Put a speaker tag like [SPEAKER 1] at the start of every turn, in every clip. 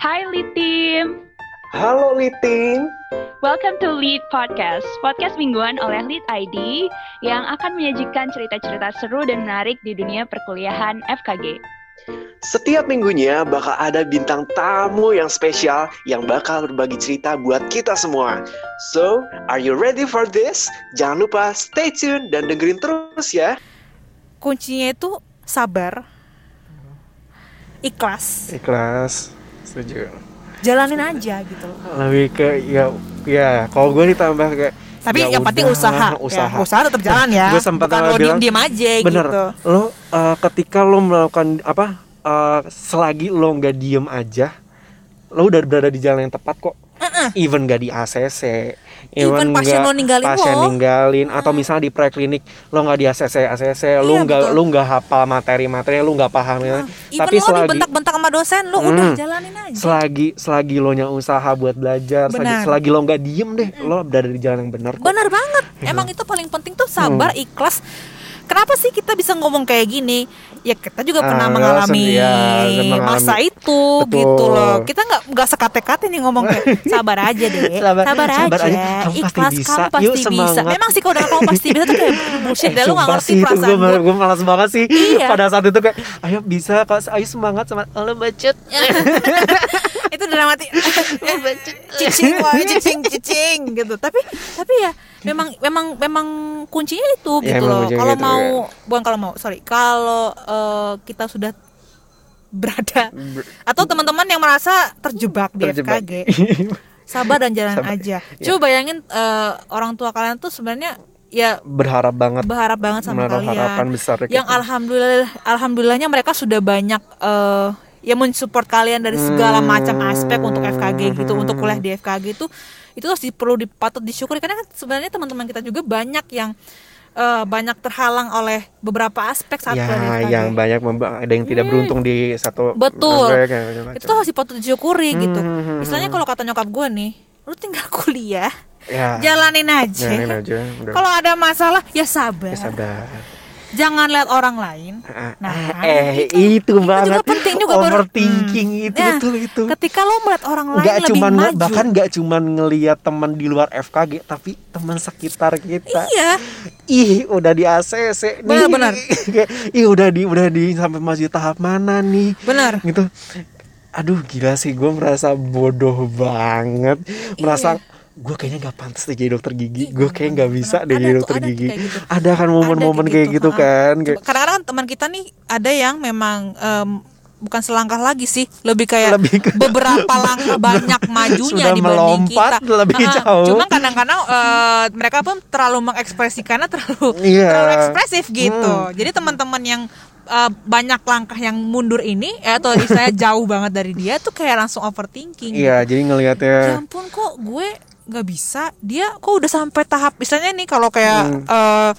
[SPEAKER 1] Hai Lead Team.
[SPEAKER 2] Halo Litin.
[SPEAKER 1] Welcome to Lead Podcast, podcast mingguan oleh Lead ID yang akan menyajikan cerita-cerita seru dan menarik di dunia perkuliahan FKG.
[SPEAKER 2] Setiap minggunya bakal ada bintang tamu yang spesial yang bakal berbagi cerita buat kita semua. So, are you ready for this? Jangan lupa stay tune dan dengerin terus ya.
[SPEAKER 3] kuncinya itu sabar ikhlas
[SPEAKER 4] ikhlas setuju.
[SPEAKER 3] Jalanin aja gitu
[SPEAKER 4] lebih ke ya ya kalau gue ditambah kayak
[SPEAKER 3] tapi
[SPEAKER 4] ya
[SPEAKER 3] yang penting usaha
[SPEAKER 4] usaha.
[SPEAKER 3] Ya, usaha. tetap jalan ya.
[SPEAKER 4] Gue sempat
[SPEAKER 3] bukan
[SPEAKER 4] sama
[SPEAKER 3] lo
[SPEAKER 4] bilang,
[SPEAKER 3] diem diem aja
[SPEAKER 4] bener
[SPEAKER 3] gitu.
[SPEAKER 4] lo uh, ketika lo melakukan apa uh, selagi lo nggak diem aja lo udah berada di jalan yang tepat kok. Even gak di ACC
[SPEAKER 3] Even pasien lo ninggalin
[SPEAKER 4] pasien
[SPEAKER 3] lo.
[SPEAKER 4] ninggalin atau misalnya di preklinik lo nggak di ACC ACC lo
[SPEAKER 3] Iya,
[SPEAKER 4] nggak lo nggak hafal materi-materi lo nggak paham
[SPEAKER 3] even
[SPEAKER 4] tapi
[SPEAKER 3] lo
[SPEAKER 4] selagi
[SPEAKER 3] dibentak-bentak sama dosen lo
[SPEAKER 4] Hmm.
[SPEAKER 3] udah jalanin aja
[SPEAKER 4] selagi selagi lo nya usaha buat belajar selagi,
[SPEAKER 3] Benar.
[SPEAKER 4] selagi lo nggak diem deh lo berada di jalan yang benar
[SPEAKER 3] benar banget emang itu paling penting tuh sabar
[SPEAKER 4] Hmm.
[SPEAKER 3] ikhlas kenapa sih kita bisa ngomong kayak gini? Ya kita juga pernah
[SPEAKER 4] Ah,
[SPEAKER 3] mengalami
[SPEAKER 4] ya, mengalami.
[SPEAKER 3] masa itu
[SPEAKER 4] Betul.
[SPEAKER 3] gitu loh. Kita nggak nggak sekate-kate nih ngomong kayak sabar aja deh
[SPEAKER 4] Sabar-
[SPEAKER 3] sabar,
[SPEAKER 4] sabar
[SPEAKER 3] aja,
[SPEAKER 4] aja. Kamu pasti
[SPEAKER 3] ikhlas
[SPEAKER 4] bisa.
[SPEAKER 3] kamu pasti
[SPEAKER 4] Yuk,
[SPEAKER 3] bisa. memang sih kalau udah kamu pasti bisa tuh kayak bullshit deh lu nggak ngerti
[SPEAKER 4] sih, itu
[SPEAKER 3] perasaan
[SPEAKER 4] gue,
[SPEAKER 3] gue
[SPEAKER 4] malas banget sih.
[SPEAKER 3] Iya.
[SPEAKER 4] pada saat itu kayak ayo bisa ayo semangat sama lo bacet
[SPEAKER 3] itu dramatik cicing wah cicing cicing gitu. Tapi tapi ya memang memang memang kuncinya itu
[SPEAKER 4] Ya,
[SPEAKER 3] gitu loh. kalau
[SPEAKER 4] gitu,
[SPEAKER 3] mau
[SPEAKER 4] ya.
[SPEAKER 3] bukan kalau mau sorry. Kalau eh, kita sudah berada atau teman-teman yang merasa terjebak di
[SPEAKER 4] Terjebak.
[SPEAKER 3] FKG sabar dan jalan
[SPEAKER 4] Sabar,
[SPEAKER 3] aja.
[SPEAKER 4] Ya.
[SPEAKER 3] coba bayangin eh, orang tua kalian tuh sebenarnya ya
[SPEAKER 4] berharap banget.
[SPEAKER 3] berharap banget sama kalian.
[SPEAKER 4] besar
[SPEAKER 3] yang
[SPEAKER 4] gitu.
[SPEAKER 3] alhamdulillah alhamdulillahnya mereka sudah banyak eh ya mensupport kalian dari segala macam aspek untuk FKG gitu untuk kuliah di FKG itu itu harus perlu dipatut disyukuri. Karena kan sebenarnya teman-teman kita juga banyak yang eh, banyak terhalang oleh beberapa aspek saat
[SPEAKER 4] ya yang banyak ada yang tidak beruntung di satu
[SPEAKER 3] Betul.
[SPEAKER 4] aspek,
[SPEAKER 3] itu harus dipatut disyukuri gitu.
[SPEAKER 4] Hmm.
[SPEAKER 3] istilahnya kalau kata nyokap gue nih lu tinggal kuliah
[SPEAKER 4] ya.
[SPEAKER 3] jalanin aja.
[SPEAKER 4] Jalanin aja
[SPEAKER 3] kalau ada masalah ya sabar.
[SPEAKER 4] Ya, sabar
[SPEAKER 3] jangan lihat orang lain. Nah,
[SPEAKER 4] eh
[SPEAKER 3] itu-
[SPEAKER 4] itu,
[SPEAKER 3] itu
[SPEAKER 4] banget.
[SPEAKER 3] juga penting juga, baru-
[SPEAKER 4] overthinking itu
[SPEAKER 3] Nah,
[SPEAKER 4] betul itu.
[SPEAKER 3] ketika lo melihat orang lain
[SPEAKER 4] nggak
[SPEAKER 3] lebih
[SPEAKER 4] cuman
[SPEAKER 3] maju.
[SPEAKER 4] bahkan nggak cuman ngelihat teman di luar FKG tapi teman sekitar kita.
[SPEAKER 3] Iya.
[SPEAKER 4] Ih udah di ACC nih.
[SPEAKER 3] Benar, benar.
[SPEAKER 4] Ih udah di udah di sampai maju tahap mana nih?
[SPEAKER 3] Benar.
[SPEAKER 4] Gitu. Aduh gila sih gue merasa bodoh banget. Merasa gue kayaknya nggak pantas deh jadi dokter gigi gue kayak nggak bisa deh
[SPEAKER 3] Ada
[SPEAKER 4] jadi
[SPEAKER 3] tuh,
[SPEAKER 4] dokter
[SPEAKER 3] ada tuh
[SPEAKER 4] gigi
[SPEAKER 3] kayak gitu.
[SPEAKER 4] ada kan momen-momen
[SPEAKER 3] Ada
[SPEAKER 4] kayak gitu
[SPEAKER 3] ha.
[SPEAKER 4] kan
[SPEAKER 3] kadang-kadang kan teman kita nih ada yang memang em, bukan selangkah lagi sih lebih kayak
[SPEAKER 4] Lebih ke-
[SPEAKER 3] beberapa langkah banyak majunya
[SPEAKER 4] Sudah
[SPEAKER 3] dibanding
[SPEAKER 4] melompat
[SPEAKER 3] kita
[SPEAKER 4] lebih
[SPEAKER 3] Ha-ha.
[SPEAKER 4] jauh.
[SPEAKER 3] cuma kadang-kadang eh, mereka pun terlalu mengekspresikannya terlalu
[SPEAKER 4] Iya.
[SPEAKER 3] terlalu ekspresif gitu
[SPEAKER 4] Hmm.
[SPEAKER 3] jadi teman-teman yang eh, banyak langkah yang mundur ini eh, atau istilahnya jauh banget dari dia tuh kayak langsung overthinking
[SPEAKER 4] iya jadi
[SPEAKER 3] ya
[SPEAKER 4] ngelihatnya
[SPEAKER 3] ampun kok gue nggak bisa dia kok udah sampai tahap misalnya nih kalau
[SPEAKER 4] Hmm.
[SPEAKER 3] kayak eh,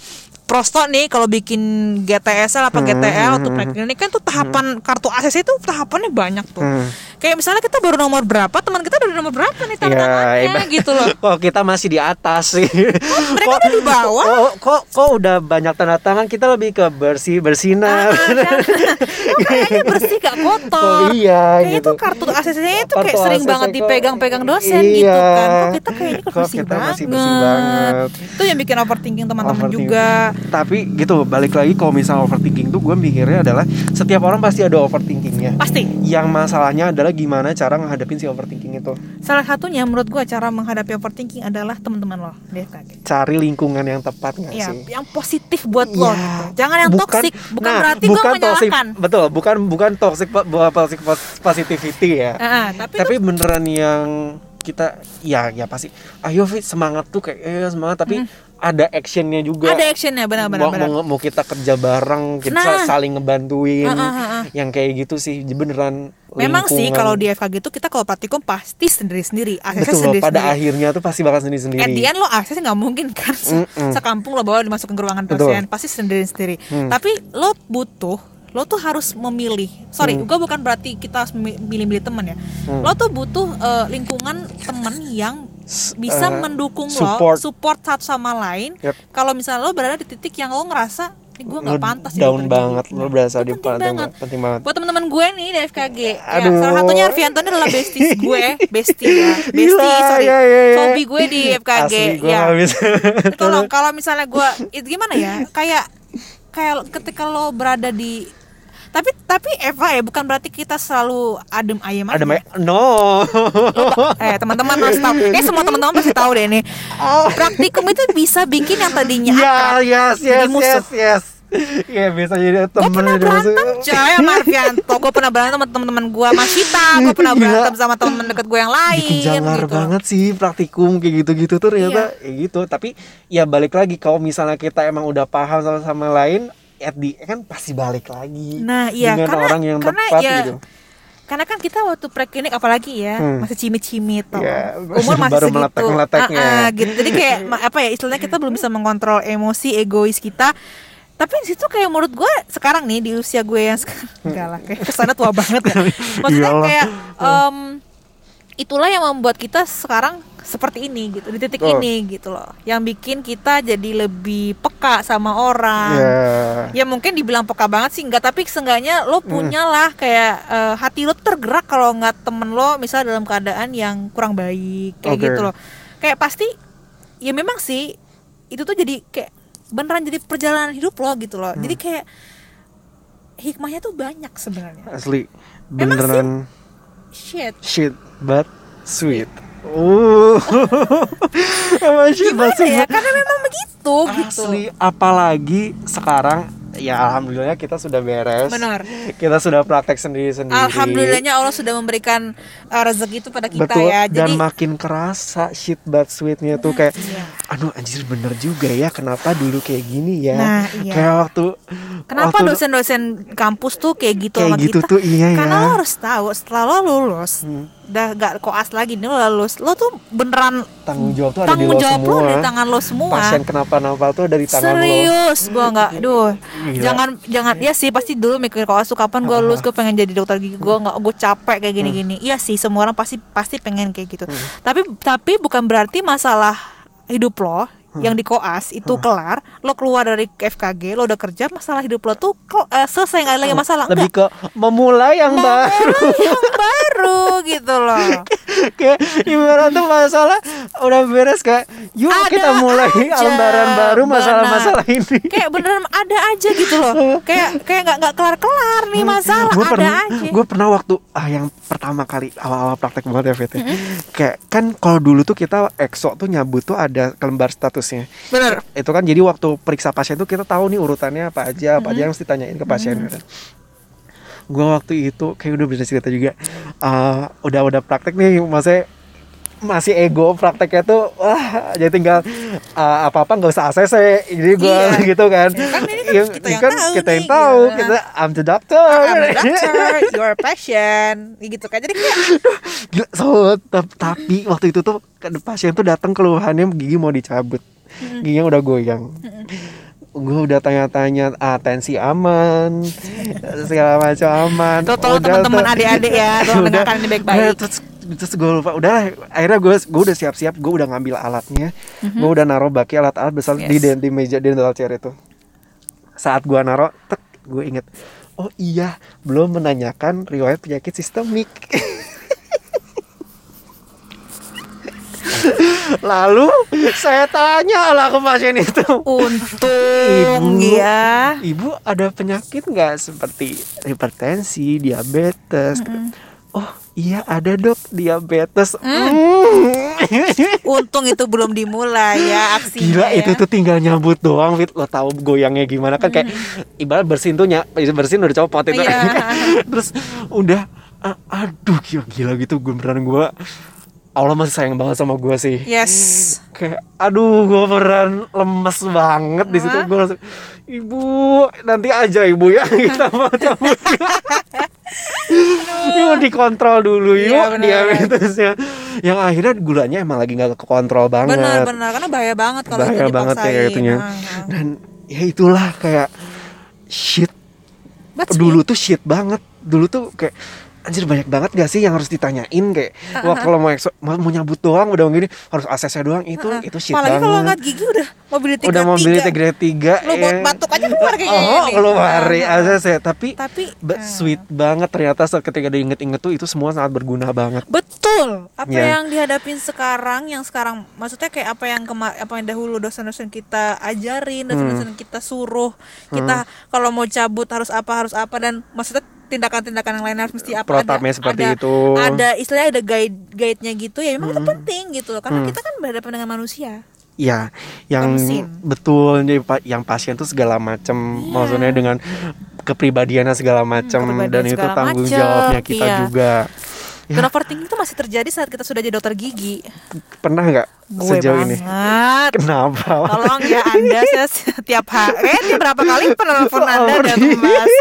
[SPEAKER 3] prosto nih kalau bikin GTSL apa
[SPEAKER 4] Hmm,
[SPEAKER 3] GTL
[SPEAKER 4] hmm,
[SPEAKER 3] atau
[SPEAKER 4] hmm.
[SPEAKER 3] preklinik kan tuh tahapan kartu ACC itu tahapannya banyak tuh
[SPEAKER 4] Hmm.
[SPEAKER 3] Kayak misalnya kita baru nomor berapa teman kita udah nomor berapa nih tanda
[SPEAKER 4] Iya,
[SPEAKER 3] tangannya
[SPEAKER 4] iba-
[SPEAKER 3] gitu loh
[SPEAKER 4] kok kita masih di atas sih
[SPEAKER 3] mereka
[SPEAKER 4] kok,
[SPEAKER 3] udah di bawah
[SPEAKER 4] kok, kok kok udah banyak tanda tangan kita lebih ke bersih bersinar
[SPEAKER 3] Ah, kan? Kok kayaknya bersih gak kotor
[SPEAKER 4] Oh, iya,
[SPEAKER 3] Kayaknya
[SPEAKER 4] gitu.
[SPEAKER 3] tuh kartu ACC-nya itu
[SPEAKER 4] Kartu
[SPEAKER 3] kayak sering
[SPEAKER 4] ACC
[SPEAKER 3] banget
[SPEAKER 4] kok-
[SPEAKER 3] dipegang-pegang dosen
[SPEAKER 4] Iya.
[SPEAKER 3] gitu kan Kok kita kayaknya kok
[SPEAKER 4] Kok
[SPEAKER 3] bersih
[SPEAKER 4] kita
[SPEAKER 3] banget.
[SPEAKER 4] masih bersih banget.
[SPEAKER 3] Itu yang bikin overthinking teman-teman juga
[SPEAKER 4] tapi gitu balik lagi kalau misalnya overthinking tuh gue mikirnya adalah setiap orang pasti ada overthinkingnya
[SPEAKER 3] Pasti
[SPEAKER 4] yang masalahnya adalah gimana cara menghadapin si overthinking itu?
[SPEAKER 3] Salah satunya menurut gua cara menghadapi overthinking adalah teman-teman lo FKG
[SPEAKER 4] cari lingkungan yang tepat nggak
[SPEAKER 3] Iya,
[SPEAKER 4] sih?
[SPEAKER 3] yang positif buat lo
[SPEAKER 4] Iya.
[SPEAKER 3] gitu. Jangan yang
[SPEAKER 4] Bukan-
[SPEAKER 3] toksik, bukan
[SPEAKER 4] nah,
[SPEAKER 3] berarti gua
[SPEAKER 4] bukan toxic,
[SPEAKER 3] menyalahkan.
[SPEAKER 4] betul bukan bukan toxic toxic pos- positivity ya.
[SPEAKER 3] Ah, tapi,
[SPEAKER 4] tapi beneran yang kita ya ya pasti ayo Fit semangat tuh kayak eh, semangat. Tapi ada actionnya juga
[SPEAKER 3] ada actionnya benar-benar.
[SPEAKER 4] mau,
[SPEAKER 3] benar.
[SPEAKER 4] mau, mau kita kerja bareng kita
[SPEAKER 3] Nah.
[SPEAKER 4] saling ngebantuin
[SPEAKER 3] Ah, ah, ah, ah.
[SPEAKER 4] yang kayak gitu sih beneran
[SPEAKER 3] Memang sih
[SPEAKER 4] lingkungan.
[SPEAKER 3] kalau di FKG itu kita kalau praktikum pasti sendiri-sendiri, aksesnya
[SPEAKER 4] betul
[SPEAKER 3] sendiri-sendiri.
[SPEAKER 4] pada akhirnya tuh pasti bakal sendiri sendiri
[SPEAKER 3] At the end lo aksesnya nggak mungkin kan se-
[SPEAKER 4] Mm-mm.
[SPEAKER 3] sekampung lo bawa dimasukin ke ruangan
[SPEAKER 4] Betul.
[SPEAKER 3] pasien pasti sendiri-sendiri.
[SPEAKER 4] Hmm.
[SPEAKER 3] Tapi lo butuh lo tuh harus memilih. Sorry,
[SPEAKER 4] Hmm.
[SPEAKER 3] gue bukan berarti kita harus milih-milih teman ya.
[SPEAKER 4] Hmm.
[SPEAKER 3] Lo tuh butuh eh, lingkungan temen yang bisa
[SPEAKER 4] eh,
[SPEAKER 3] mendukung
[SPEAKER 4] support.
[SPEAKER 3] lo, support satu sama lain.
[SPEAKER 4] Yep.
[SPEAKER 3] Kalau misalnya lo berada di titik yang lo ngerasa ini gue nggak pantas
[SPEAKER 4] down banget lo berasa di
[SPEAKER 3] penting banget.
[SPEAKER 4] penting banget
[SPEAKER 3] buat teman-teman gue nih di FKG ya,
[SPEAKER 4] Aduh.
[SPEAKER 3] salah satunya Arvianto ini adalah besties gue bestie ya bestie
[SPEAKER 4] Gila,
[SPEAKER 3] sorry
[SPEAKER 4] ya, ya, ya.
[SPEAKER 3] sobi gue di FKG
[SPEAKER 4] asli
[SPEAKER 3] ya tolong kalau misalnya gue itu gimana ya kayak kayak ketika lo berada di tapi tapi Eva ya bukan berarti kita selalu adem ayem aja.
[SPEAKER 4] ada Maya no
[SPEAKER 3] eh teman-teman harus tahu eh semua teman-teman pasti tahu deh nih praktikum itu bisa bikin yang tadinya
[SPEAKER 4] ya
[SPEAKER 3] akrab
[SPEAKER 4] yes
[SPEAKER 3] jadi
[SPEAKER 4] yes
[SPEAKER 3] musuh.
[SPEAKER 4] yes yes Iya bisa jadi
[SPEAKER 3] gue
[SPEAKER 4] temen
[SPEAKER 3] pernah
[SPEAKER 4] jadi musuh.
[SPEAKER 3] berantem coy sama Arvianto gue pernah berantem sama teman-teman gue sama Sita gue pernah
[SPEAKER 4] Gila.
[SPEAKER 3] berantem sama teman-teman deket gue yang lain
[SPEAKER 4] bikin jangar
[SPEAKER 3] gitu.
[SPEAKER 4] banget sih praktikum kayak gitu-gitu tuh ternyata
[SPEAKER 3] Iya.
[SPEAKER 4] kayak gitu tapi ya balik lagi kalau misalnya kita emang udah paham sama sama lain at the end kan pasti balik lagi
[SPEAKER 3] Nah, iya,
[SPEAKER 4] dengan
[SPEAKER 3] karena-
[SPEAKER 4] orang yang
[SPEAKER 3] karena
[SPEAKER 4] tepat
[SPEAKER 3] ya,
[SPEAKER 4] gitu
[SPEAKER 3] karena kan kita waktu preklinik apalagi ya
[SPEAKER 4] Hmm.
[SPEAKER 3] masih cimit-cimit tuh
[SPEAKER 4] Iya,
[SPEAKER 3] umur masih
[SPEAKER 4] baru
[SPEAKER 3] segitu
[SPEAKER 4] meletek-meleteknya.
[SPEAKER 3] Ah, ah, gitu jadi kayak apa ya istilahnya kita belum bisa mengontrol emosi egois kita tapi di situ kayak menurut gue sekarang nih di usia gue yang sekarang enggak lah kayak ke sana tua banget ya maksudnya
[SPEAKER 4] Iyalah.
[SPEAKER 3] kayak em, itulah yang membuat kita sekarang seperti ini gitu di titik
[SPEAKER 4] Oh.
[SPEAKER 3] ini gitu loh. Yang bikin kita jadi lebih peka sama orang.
[SPEAKER 4] Ya
[SPEAKER 3] ya mungkin dibilang peka banget sih enggak tapi seenggaknya lo punya lah kayak eh, hati lo tergerak kalau nggak temen lo misalnya dalam keadaan yang kurang baik kayak
[SPEAKER 4] Oke.
[SPEAKER 3] gitu loh. Kayak pasti ya memang sih itu tuh jadi kayak beneran jadi perjalanan hidup lo gitu loh. Jadi kayak hikmahnya tuh banyak sebenarnya.
[SPEAKER 4] Asli.
[SPEAKER 3] Emang sih?
[SPEAKER 4] beneran
[SPEAKER 3] shit.
[SPEAKER 4] shit but sweet. uh emang shit but
[SPEAKER 3] gimana
[SPEAKER 4] sweet
[SPEAKER 3] ya? karena memang begitu gitu.
[SPEAKER 4] Asli apalagi sekarang ya alhamdulillah kita sudah beres.
[SPEAKER 3] Benar.
[SPEAKER 4] Kita sudah praktek sendiri sendiri
[SPEAKER 3] alhamdulillahnya Allah sudah memberikan uh, rezeki itu pada kita
[SPEAKER 4] betul
[SPEAKER 3] ya.
[SPEAKER 4] dan
[SPEAKER 3] jadi
[SPEAKER 4] makin kerasa shit but sweetnya tuh kayak
[SPEAKER 3] iya.
[SPEAKER 4] aduh anjir bener juga ya kenapa dulu kayak gini ya?
[SPEAKER 3] Nah, iya.
[SPEAKER 4] kayak waktu
[SPEAKER 3] Kenapa dosen-dosen kampus tuh kayak gitu
[SPEAKER 4] kayak
[SPEAKER 3] sama
[SPEAKER 4] gitu
[SPEAKER 3] kita?
[SPEAKER 4] tuh iya
[SPEAKER 3] Karena
[SPEAKER 4] ya.
[SPEAKER 3] lo harus tahu setelah lo lulus,
[SPEAKER 4] Hmm.
[SPEAKER 3] Udah gak koas lagi nih lo lulus, lo tuh beneran
[SPEAKER 4] tanggung jawab tuh ada di
[SPEAKER 3] tanggung
[SPEAKER 4] lo
[SPEAKER 3] jawab lo
[SPEAKER 4] semua
[SPEAKER 3] di tangan lo semua.
[SPEAKER 4] pasien kenapa-napa tuh ada di tangan lo
[SPEAKER 3] Serius, gua nggak, duh,
[SPEAKER 4] Gila.
[SPEAKER 3] jangan jangan, ya sih pasti dulu mikir koas tuh kapan gue lulus, gue pengen jadi dokter gigi, gue nggak, gue capek kayak gini-gini. Iya sih, semua orang pasti pasti pengen kayak gitu. Tapi tapi bukan berarti masalah hidup lo yang di koas itu kelar, lo keluar dari FKG, lo udah kerja, masalah hidup lo tuh kok eh, selesai nggak ada lagi masalah.
[SPEAKER 4] lebih
[SPEAKER 3] Enggak.
[SPEAKER 4] ke memulai yang
[SPEAKER 3] Mau
[SPEAKER 4] baru
[SPEAKER 3] yang baru gitu loh.
[SPEAKER 4] kayak ibarat tuh masalah udah beres kayak yuk
[SPEAKER 3] Ada
[SPEAKER 4] kita mulai
[SPEAKER 3] aja,
[SPEAKER 4] lembaran baru masalah-masalah ini
[SPEAKER 3] Kayak beneran ada aja gitu loh. Kayak kayak nggak nggak kelar kelar nih masalah
[SPEAKER 4] gue
[SPEAKER 3] ada
[SPEAKER 4] pernah
[SPEAKER 3] aja.
[SPEAKER 4] gue pernah waktu ah yang pertama kali awal-awal praktek banget ya Fit ya. kayak kan kalau dulu tuh kita exo tuh nyabut tuh ada lembar statusnya
[SPEAKER 3] Bener.
[SPEAKER 4] itu kan jadi waktu periksa pasien tuh kita tahu nih urutannya apa aja apa aja yang harus ditanyain ke pasien kan gue waktu itu kayak udah bisa cerita juga eh, udah udah praktek nih maksudnya masih ego prakteknya tuh wah jadi tinggal apa apa nggak usah ACC jadi gue
[SPEAKER 3] Iya.
[SPEAKER 4] gitu kan
[SPEAKER 3] kan ini kan
[SPEAKER 4] Iya,
[SPEAKER 3] kita yang
[SPEAKER 4] kan
[SPEAKER 3] tahu
[SPEAKER 4] kita yang
[SPEAKER 3] nih,
[SPEAKER 4] tahu
[SPEAKER 3] gitu.
[SPEAKER 4] kita I'm the doctor
[SPEAKER 3] I'm a doctor, you're a patient, gitu kan. Jadi kayak
[SPEAKER 4] Gila, so, tap- tapi waktu itu tuh kan pasien tuh datang keluhannya gigi mau dicabut giginya udah goyang. Gue udah tanya-tanya ah, tensi aman segala macam aman.
[SPEAKER 3] Tuh tolong teman-teman adik-adik ya, tolong dengarkan ini baik-baik.
[SPEAKER 4] terus terus gue lupa udah akhirnya gue gue udah siap-siap gue udah ngambil alatnya gue udah naruh baki alat-alat besar di,
[SPEAKER 3] Yes.
[SPEAKER 4] di meja di dental chair itu. Saat gue naruh tek gue inget oh iya belum menanyakan riwayat penyakit sistemik lalu saya tanya lah ke pasien itu
[SPEAKER 3] Untung
[SPEAKER 4] Ibu.
[SPEAKER 3] ya.
[SPEAKER 4] ibu ada penyakit nggak seperti hipertensi diabetes oh iya ada dok diabetes Mm.
[SPEAKER 3] Untung itu belum dimulai ya aksinya.
[SPEAKER 4] Gila
[SPEAKER 3] ya.
[SPEAKER 4] itu tuh tinggal nyambut doang Fit Lo tahu goyangnya gimana kan kayak Ibarat bersin tuh ny- bersin udah copot itu
[SPEAKER 3] Iya.
[SPEAKER 4] Terus udah Aduh gila, gila gitu gue beneran gue Allah masih sayang banget sama gue sih.
[SPEAKER 3] Yes.
[SPEAKER 4] kayak aduh gue beneran lemes banget di situ. Gue langsung ibu nanti aja ibu ya. Kita mau cabut yuk dikontrol dulu yuk
[SPEAKER 3] Iya, bener.
[SPEAKER 4] diabetesnya yang akhirnya gulanya emang lagi nggak kekontrol banget.
[SPEAKER 3] Benar-benar karena bahaya banget kalau itu
[SPEAKER 4] bahaya banget
[SPEAKER 3] dipaksain.
[SPEAKER 4] kayak itunya.
[SPEAKER 3] Nah, nah.
[SPEAKER 4] dan ya itulah kayak shit.
[SPEAKER 3] But
[SPEAKER 4] dulu tuh shit banget. Dulu tuh kayak anjir banyak banget gak sih yang harus ditanyain kayak wah kalau mau ekso, mau, mau nyabut doang udah gini harus aksesnya doang itu itu shit
[SPEAKER 3] Apalagi kalau ngeliat gigi udah mobility
[SPEAKER 4] udah mobility
[SPEAKER 3] tiga.
[SPEAKER 4] grade 3
[SPEAKER 3] Lu buat batuk aja keluar kayaknya
[SPEAKER 4] oh
[SPEAKER 3] ini.
[SPEAKER 4] keluar
[SPEAKER 3] Ah,
[SPEAKER 4] ya
[SPEAKER 3] ah.
[SPEAKER 4] ACC tapi
[SPEAKER 3] Tapi ah.
[SPEAKER 4] sweet banget ternyata saat ketika diinget-inget tuh itu semua sangat berguna banget
[SPEAKER 3] Betul. Apa
[SPEAKER 4] Iya.
[SPEAKER 3] yang dihadapin sekarang, yang sekarang maksudnya kayak apa yang kema apa yang dahulu dosen-dosen kita ajarin,
[SPEAKER 4] Hmm.
[SPEAKER 3] dosen-dosen kita suruh, kita kalau mau cabut harus apa harus apa dan maksudnya tindakan-tindakan yang lain harus mesti apa
[SPEAKER 4] Protapnya seperti
[SPEAKER 3] ada,
[SPEAKER 4] itu.
[SPEAKER 3] Ada istilahnya ada guide guide-nya gitu ya. Memang itu
[SPEAKER 4] Hmm.
[SPEAKER 3] penting gitu loh karena kita kan berhadapan dengan manusia.
[SPEAKER 4] Ya, yang
[SPEAKER 3] mesin.
[SPEAKER 4] betul jadi yang pasien tuh segala macam,
[SPEAKER 3] Iya.
[SPEAKER 4] maksudnya dengan kepribadiannya segala macam dan itu tanggung
[SPEAKER 3] macem,
[SPEAKER 4] jawabnya kita
[SPEAKER 3] iya.
[SPEAKER 4] juga. Ya.
[SPEAKER 3] Dan overthinking itu masih terjadi saat kita sudah jadi dokter gigi.
[SPEAKER 4] Pernah nggak
[SPEAKER 3] Gue
[SPEAKER 4] sejauh ini?
[SPEAKER 3] banget.
[SPEAKER 4] Kenapa?
[SPEAKER 3] Tolong ya Anda saya setiap hari eh, tiap berapa kali penelpon Anda dan membahas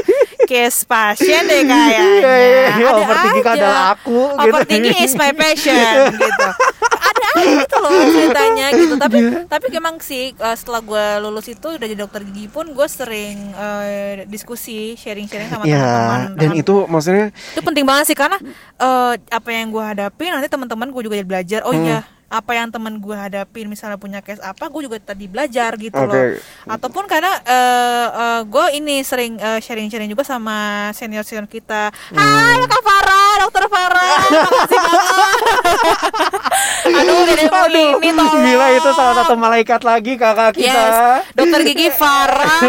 [SPEAKER 3] case pasien deh kayaknya.
[SPEAKER 4] Iya, iya.
[SPEAKER 3] Ada
[SPEAKER 4] Overthinking adalah aku, gitu.
[SPEAKER 3] Overthinking is my passion gitu. Aja gitu loh ceritanya gitu. Tapi
[SPEAKER 4] Iya.
[SPEAKER 3] tapi emang sih eh, setelah gue lulus itu udah jadi dokter gigi pun gue sering eh, diskusi sharing-sharing sama
[SPEAKER 4] Ya,
[SPEAKER 3] teman-teman.
[SPEAKER 4] dan
[SPEAKER 3] Dengan-
[SPEAKER 4] itu maksudnya
[SPEAKER 3] itu penting banget sih karena eh, apa yang gue hadapi nanti teman-teman gue juga jadi belajar oh
[SPEAKER 4] Hmm.
[SPEAKER 3] Apa yang teman gue hadapin misalnya punya case apa gue juga tadi belajar gitu
[SPEAKER 4] Oke.
[SPEAKER 3] loh ataupun karena eh, eh, gue ini sering eh, sharing-sharing juga sama senior senior kita
[SPEAKER 4] Hmm.
[SPEAKER 3] hai kak Farah dokter Farah makasih banget aduh mau
[SPEAKER 4] Aduh,
[SPEAKER 3] ini tolong
[SPEAKER 4] gila itu salah satu malaikat lagi kakak kita.
[SPEAKER 3] Yes, dokter gigi Farah,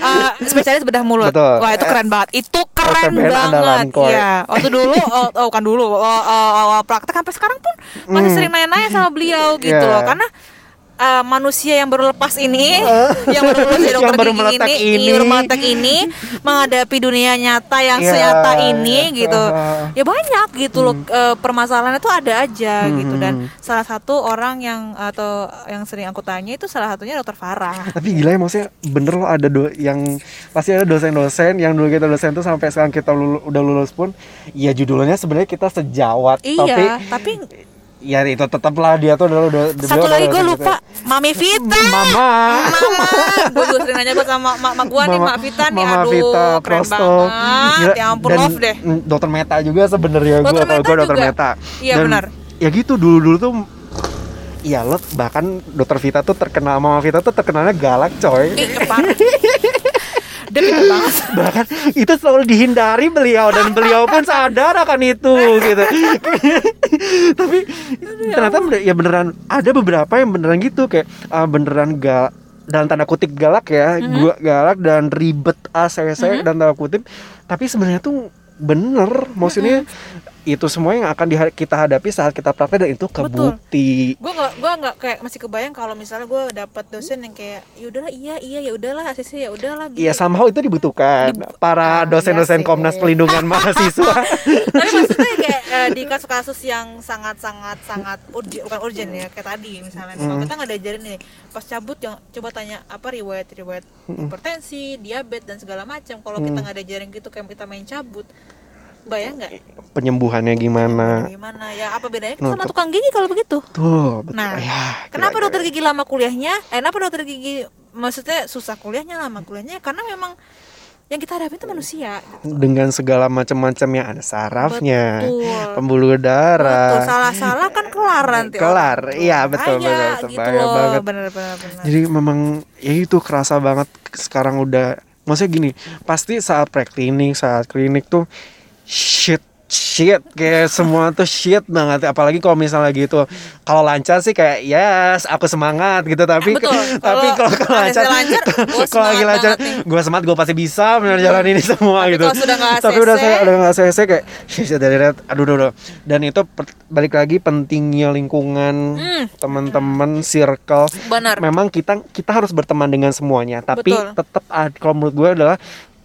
[SPEAKER 3] uh, spesialis bedah mulut.
[SPEAKER 4] Betul.
[SPEAKER 3] Wah itu keren banget. Itu keren
[SPEAKER 4] OTBN
[SPEAKER 3] banget. Iya. Waktu dulu, oh, oh kan dulu, oh, oh, oh, praktek sampai sekarang pun masih sering nanya-nanya sama beliau gitu
[SPEAKER 4] Hmm. Iya.
[SPEAKER 3] loh. Karena uh, manusia yang baru lepas ini, yang baru lulus jadi
[SPEAKER 4] Yang
[SPEAKER 3] dokter
[SPEAKER 4] baru
[SPEAKER 3] gigi ini,
[SPEAKER 4] ini.
[SPEAKER 3] baru meletak ini, menghadapi dunia nyata yang
[SPEAKER 4] Iya.
[SPEAKER 3] senyata ini gitu.
[SPEAKER 4] Ah.
[SPEAKER 3] Ya banyak gitu loh uh, permasalahannya tuh ada aja gitu
[SPEAKER 4] Hmm.
[SPEAKER 3] dan salah satu orang yang atau yang sering aku tanya itu salah satunya dokter Farah.
[SPEAKER 4] Tapi gila ya maksudnya bener loh ada do yang pasti ada dosen-dosen yang dulu kita dosen tuh sampai sekarang kita lulu- udah lulus pun ya judulnya sebenarnya kita sejawat tapi
[SPEAKER 3] Iya, tapi
[SPEAKER 4] ya itu tetaplah dia tuh udah udah
[SPEAKER 3] satu lagi gue lupa Mami Vita.
[SPEAKER 4] Mama
[SPEAKER 3] Mama, gue juga sering nanya buat sama mak, mak gue nih, Mak Vita nih,
[SPEAKER 4] Mama
[SPEAKER 3] aduh
[SPEAKER 4] Vita,
[SPEAKER 3] keren
[SPEAKER 4] Prosto.
[SPEAKER 3] banget, ya ampun
[SPEAKER 4] dan,
[SPEAKER 3] love deh.
[SPEAKER 4] mm, Dokter Meta juga sebenarnya gue
[SPEAKER 3] Meta
[SPEAKER 4] gue dokter. Meta.
[SPEAKER 3] Iya, benar.
[SPEAKER 4] Ya gitu dulu-dulu tuh Iya lo bahkan dokter Vita tuh terkenal Mama Vita tuh terkenalnya galak coy.
[SPEAKER 3] Ih, pintar banget.
[SPEAKER 4] bahkan itu selalu dihindari beliau dan beliau pun sadar akan itu gitu. Tapi ternyata bener- ya beneran ada beberapa yang beneran gitu kayak ah, beneran gal dalam tanda kutip galak ya gua galak dan ribet ACC dan tanda kutip. Tapi sebenarnya tuh bener maksudnya itu semua yang akan diha- kita hadapi saat kita praktek dan itu kebukti.
[SPEAKER 3] Gue gak gue nggak kayak masih kebayang kalau misalnya gue dapat dosen yang kayak ya udahlah iya iya ya udahlah ACC ya udahlah gitu.
[SPEAKER 4] Iya somehow itu dibutuhkan.
[SPEAKER 3] Dibu-
[SPEAKER 4] para
[SPEAKER 3] Ah,
[SPEAKER 4] dosen-dosen
[SPEAKER 3] iya sih.
[SPEAKER 4] Komnas Pelindungan Mahasiswa.
[SPEAKER 3] tapi maksudnya kayak eh, di kasus-kasus yang sangat-sangat sangat urgent bukan urgent ya kayak tadi misalnya. Kalau kita nggak diajarin nih pas cabut yang coba tanya apa riwayat riwayat hipertensi diabetes dan segala macam. Kalau kita nggak diajarin gitu kayak kita main cabut bayang nggak
[SPEAKER 4] Penyembuhannya gimana?
[SPEAKER 3] gimana ya apa bedanya kita sama tukang gigi kalau begitu
[SPEAKER 4] Tuh, betul.
[SPEAKER 3] Nah,
[SPEAKER 4] ya,
[SPEAKER 3] kenapa
[SPEAKER 4] kira-kira.
[SPEAKER 3] dokter gigi lama kuliahnya eh kenapa dokter gigi maksudnya susah kuliahnya lama kuliahnya karena memang yang kita hadapi itu manusia
[SPEAKER 4] dengan segala macam-macam yang ada sarafnya,
[SPEAKER 3] Betul.
[SPEAKER 4] pembuluh
[SPEAKER 3] Betul,
[SPEAKER 4] darah.
[SPEAKER 3] salah-salah kan kelar nanti
[SPEAKER 4] Kelar, iya, betul,
[SPEAKER 3] Bahaya
[SPEAKER 4] betul,
[SPEAKER 3] gitu
[SPEAKER 4] bahaya
[SPEAKER 3] loh
[SPEAKER 4] banget.
[SPEAKER 3] bener bener bener
[SPEAKER 4] Jadi memang ya itu kerasa banget sekarang udah maksudnya gini, pasti saat preklinik, saat klinik tuh shit shit kayak semua tuh shit banget apalagi kalau misalnya gitu kalau lancar sih kayak yes aku semangat gitu tapi
[SPEAKER 3] Betul.
[SPEAKER 4] tapi
[SPEAKER 3] Kalau
[SPEAKER 4] kalau lancar, kalau lagi lancar gue semangat gue pasti bisa benar jalan ini semua
[SPEAKER 3] Tapi
[SPEAKER 4] gitu
[SPEAKER 3] sudah
[SPEAKER 4] tapi udah saya udah nggak ACC kayak shit dari aduh aduh. dan itu balik lagi pentingnya lingkungan
[SPEAKER 3] Hmm.
[SPEAKER 4] teman-teman circle
[SPEAKER 3] benar
[SPEAKER 4] memang kita kita harus berteman dengan semuanya tapi
[SPEAKER 3] Betul.
[SPEAKER 4] tetap kalau menurut gue adalah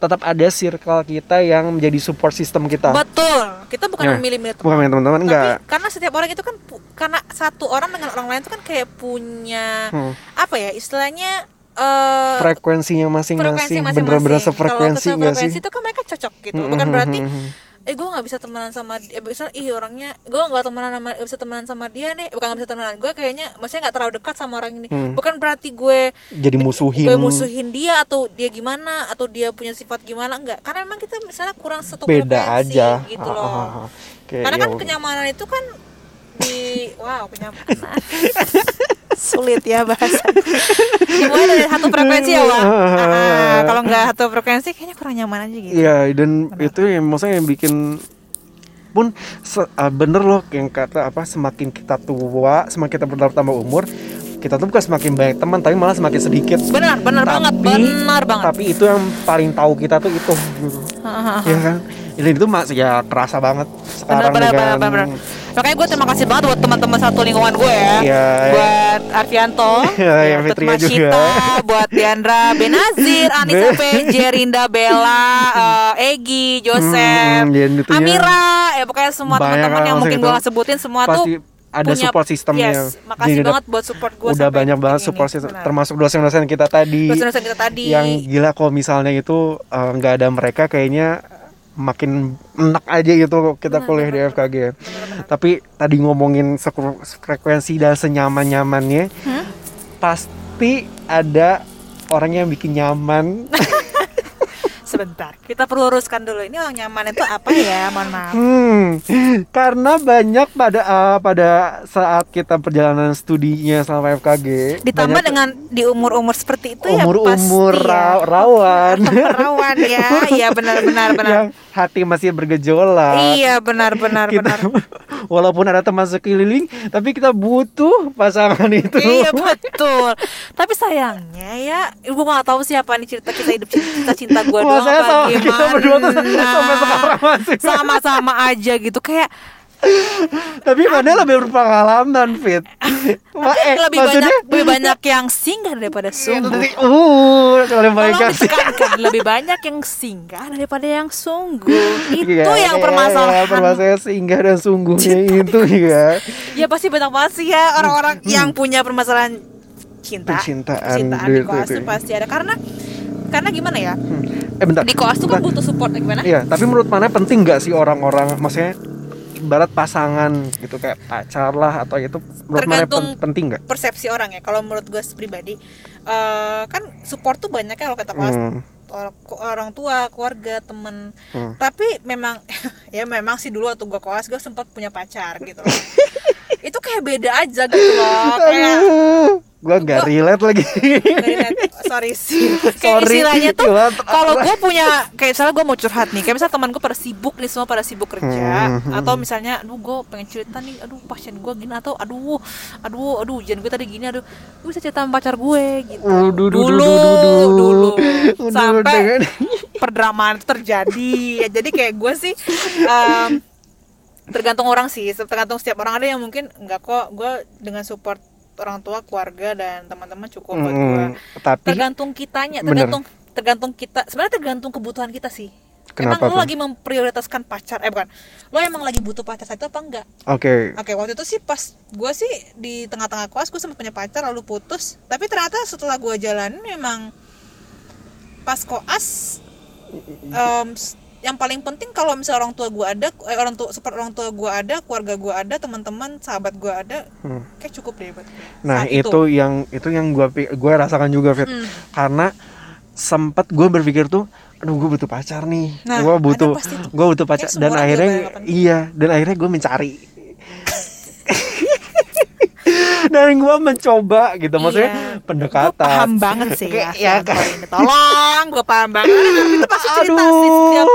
[SPEAKER 4] tetap ada circle kita yang menjadi support system kita
[SPEAKER 3] betul kita bukan
[SPEAKER 4] Ya.
[SPEAKER 3] memilih-milih teman
[SPEAKER 4] bukan teman-teman
[SPEAKER 3] tapi
[SPEAKER 4] enggak
[SPEAKER 3] karena setiap orang itu kan karena satu orang dengan orang lain itu kan kayak punya
[SPEAKER 4] Hmm.
[SPEAKER 3] apa ya istilahnya eh
[SPEAKER 4] frekuensinya
[SPEAKER 3] frekuensi
[SPEAKER 4] masing-masing bener-bener sefrekuensi nggak sih
[SPEAKER 3] sefrekuensi itu kan mereka cocok gitu
[SPEAKER 4] Mm,
[SPEAKER 3] bukan
[SPEAKER 4] mm,
[SPEAKER 3] berarti
[SPEAKER 4] mm, mm.
[SPEAKER 3] Eh gue nggak bisa temenan sama dia bisa ih orangnya gue nggak temenan sama nggak bisa temenan sama dia nih bukan nggak bisa temenan gue kayaknya maksudnya nggak terlalu dekat sama orang ini
[SPEAKER 4] Hmm.
[SPEAKER 3] bukan berarti gue
[SPEAKER 4] jadi musuhin
[SPEAKER 3] gue musuhin dia atau dia gimana atau dia punya sifat gimana enggak karena emang kita misalnya kurang satu
[SPEAKER 4] beda aja
[SPEAKER 3] gitu
[SPEAKER 4] Ah,
[SPEAKER 3] loh
[SPEAKER 4] ah, ah. Kayak,
[SPEAKER 3] karena
[SPEAKER 4] ya
[SPEAKER 3] kan
[SPEAKER 4] udah.
[SPEAKER 3] kenyamanan itu kan di wow kenyamanan sulit ya bahasa dimulai dari satu frekuensi ya Wak? Ah, kalau nggak satu frekuensi kayaknya kurang nyaman aja gitu.
[SPEAKER 4] Iya dan
[SPEAKER 3] Benar.
[SPEAKER 4] itu yang maksudnya yang bikin pun se- ah, bener loh yang kata apa semakin kita tua semakin kita bertambah umur kita tuh bukan semakin banyak teman tapi malah semakin sedikit.
[SPEAKER 3] Benar benar banget
[SPEAKER 4] Tapi-
[SPEAKER 3] benar banget.
[SPEAKER 4] tapi itu yang paling tahu kita tuh itu. Gitu. ya kan dan itu masih ya kerasa banget. Sekarang
[SPEAKER 3] benar
[SPEAKER 4] dengan
[SPEAKER 3] benar benar makanya gue terima kasih banget buat teman-teman satu lingkungan gue ya.
[SPEAKER 4] Iya,
[SPEAKER 3] buat Arfianto
[SPEAKER 4] Iya,
[SPEAKER 3] ya,
[SPEAKER 4] yang
[SPEAKER 3] buat. Mashita, buat Diandra Benazir Anissa PJ Rinda Bella eh, Egi Joseph
[SPEAKER 4] Hmm, dan itunya
[SPEAKER 3] Amira. Ya pokoknya semua teman-teman yang mungkin gue
[SPEAKER 4] itu
[SPEAKER 3] gak sebutin semua tuh
[SPEAKER 4] pasti ada
[SPEAKER 3] punya
[SPEAKER 4] support sistemnya
[SPEAKER 3] yes makasih
[SPEAKER 4] Jadi,
[SPEAKER 3] banget buat support gue
[SPEAKER 4] udah banyak banget support system termasuk dosen-dosen kita tadi.
[SPEAKER 3] Dosen-dosen kita tadi.
[SPEAKER 4] Yang gila kalau misalnya itu eh, nggak ada mereka kayaknya makin enak aja gitu kita kuliah di FKG. Tapi tadi ngomongin frekuensi dan senyaman-nyamannya,
[SPEAKER 3] Hmm?
[SPEAKER 4] pasti ada orang yang bikin nyaman.
[SPEAKER 3] sebentar kita perlu luruskan dulu ini orang nyaman itu apa ya mohon maaf
[SPEAKER 4] hmm, karena banyak pada eh, pada saat kita perjalanan studinya sama FKG,
[SPEAKER 3] ditambah
[SPEAKER 4] banyak
[SPEAKER 3] dengan di umur-umur seperti itu ya
[SPEAKER 4] umur-umur
[SPEAKER 3] ya.
[SPEAKER 4] ra- rawan.
[SPEAKER 3] rawan ya iya benar benar benar
[SPEAKER 4] yang hati masih bergejolak.
[SPEAKER 3] iya benar benar
[SPEAKER 4] walaupun ada teman sekeliling tapi kita butuh pasangan itu.
[SPEAKER 3] Iya betul. Tapi sayangnya ya gue gak tahu siapa nih cerita kita hidup cinta cinta gue doang
[SPEAKER 4] saya sama kita berdua tuh
[SPEAKER 3] gimana.
[SPEAKER 4] sampai sekarang masih.
[SPEAKER 3] Sama-sama aja gitu. Kayak
[SPEAKER 4] tapi mana lebih berpengalaman fit. Ma, eh,
[SPEAKER 3] lebih
[SPEAKER 4] maksudnya
[SPEAKER 3] banyak lebih banyak yang singgah daripada sungguh.
[SPEAKER 4] uh
[SPEAKER 3] Tolong ditekankan lebih banyak yang singgah daripada yang sungguh. Itu
[SPEAKER 4] Iya,
[SPEAKER 3] yang
[SPEAKER 4] iya,
[SPEAKER 3] permasalahan.
[SPEAKER 4] permasalahan singgah dan sungguhnya
[SPEAKER 3] Cinta
[SPEAKER 4] itu ya
[SPEAKER 3] ya pasti banyak banget sih ya orang-orang yang punya permasalahan cinta.
[SPEAKER 4] Percintaan,
[SPEAKER 3] percintaan di koas
[SPEAKER 4] gitu.
[SPEAKER 3] tuh pasti ada. Karena karena gimana ya?
[SPEAKER 4] Eh bentar.
[SPEAKER 3] Di koas tuh kan
[SPEAKER 4] bentar.
[SPEAKER 3] butuh support gimana?
[SPEAKER 4] Iya, tapi menurut mana penting nggak sih orang-orang, maksudnya ibarat pasangan gitu kayak pacar lah atau itu menurut
[SPEAKER 3] Tergantung
[SPEAKER 4] pen- penting nggak?
[SPEAKER 3] persepsi orang ya. Kalau menurut gue pribadi eh, kan support tuh banyak ya kalau kata
[SPEAKER 4] Hmm,
[SPEAKER 3] orang, orang tua keluarga temen.
[SPEAKER 4] Hmm.
[SPEAKER 3] tapi memang ya memang sih dulu waktu gue koas gue sempat punya pacar gitu loh. Itu kayak beda aja gitu loh kayak
[SPEAKER 4] Gua nggak relate lagi.
[SPEAKER 3] Nggak relate. sorry sih kayak
[SPEAKER 4] Sorry.
[SPEAKER 3] istilahnya tuh kalau gue punya kayak misalnya gue mau curhat nih kayak misalnya teman gue pada sibuk nih semua pada sibuk kerja
[SPEAKER 4] Hmm.
[SPEAKER 3] atau misalnya aduh gue pengen cerita nih aduh pasien gue gini atau aduh aduh aduh ujian gue tadi gini aduh gue bisa cerita sama pacar gue gitu
[SPEAKER 4] duh,
[SPEAKER 3] dulu dulu
[SPEAKER 4] Udah,
[SPEAKER 3] sampai perdramaan terjadi ya jadi kayak gue sih em, tergantung orang sih tergantung setiap orang ada yang mungkin enggak kok gue dengan support orang tua keluarga dan teman-teman cukup buat
[SPEAKER 4] Hmm, tapi
[SPEAKER 3] tergantung kitanya
[SPEAKER 4] Bener.
[SPEAKER 3] tergantung tergantung kita sebenarnya tergantung kebutuhan kita sih.
[SPEAKER 4] Kenapa
[SPEAKER 3] emang lo lagi memprioritaskan pacar eh bukan. Lo emang lagi butuh pacar saat itu apa enggak?
[SPEAKER 4] Oke.
[SPEAKER 3] oke waktu itu sih pas gue sih di tengah-tengah kelas gue sempat punya pacar lalu putus. Tapi ternyata setelah gue jalanin memang pas koas s- yang paling penting kalau misalnya orang tua gue ada eh, orang tua seperti orang tua gue ada keluarga gue ada teman-teman sahabat gue ada
[SPEAKER 4] Hmm.
[SPEAKER 3] kayak cukup deh buat gue
[SPEAKER 4] Nah
[SPEAKER 3] saat
[SPEAKER 4] itu yang itu yang gua pi- gua rasakan juga Fit.
[SPEAKER 3] Hmm.
[SPEAKER 4] karena sempat gue berpikir tuh aduh gue butuh pacar nih.
[SPEAKER 3] Nah,
[SPEAKER 4] gue butuh gue butuh pacar. dan akhirnya iya dan akhirnya gue mencari dan gue mencoba gitu maksudnya
[SPEAKER 3] Iya.
[SPEAKER 4] pendekatan
[SPEAKER 3] Gue paham banget sih ya,
[SPEAKER 4] Kayak- ya
[SPEAKER 3] ini. Tolong, gue paham banget. Itu pasti cerita sih setiap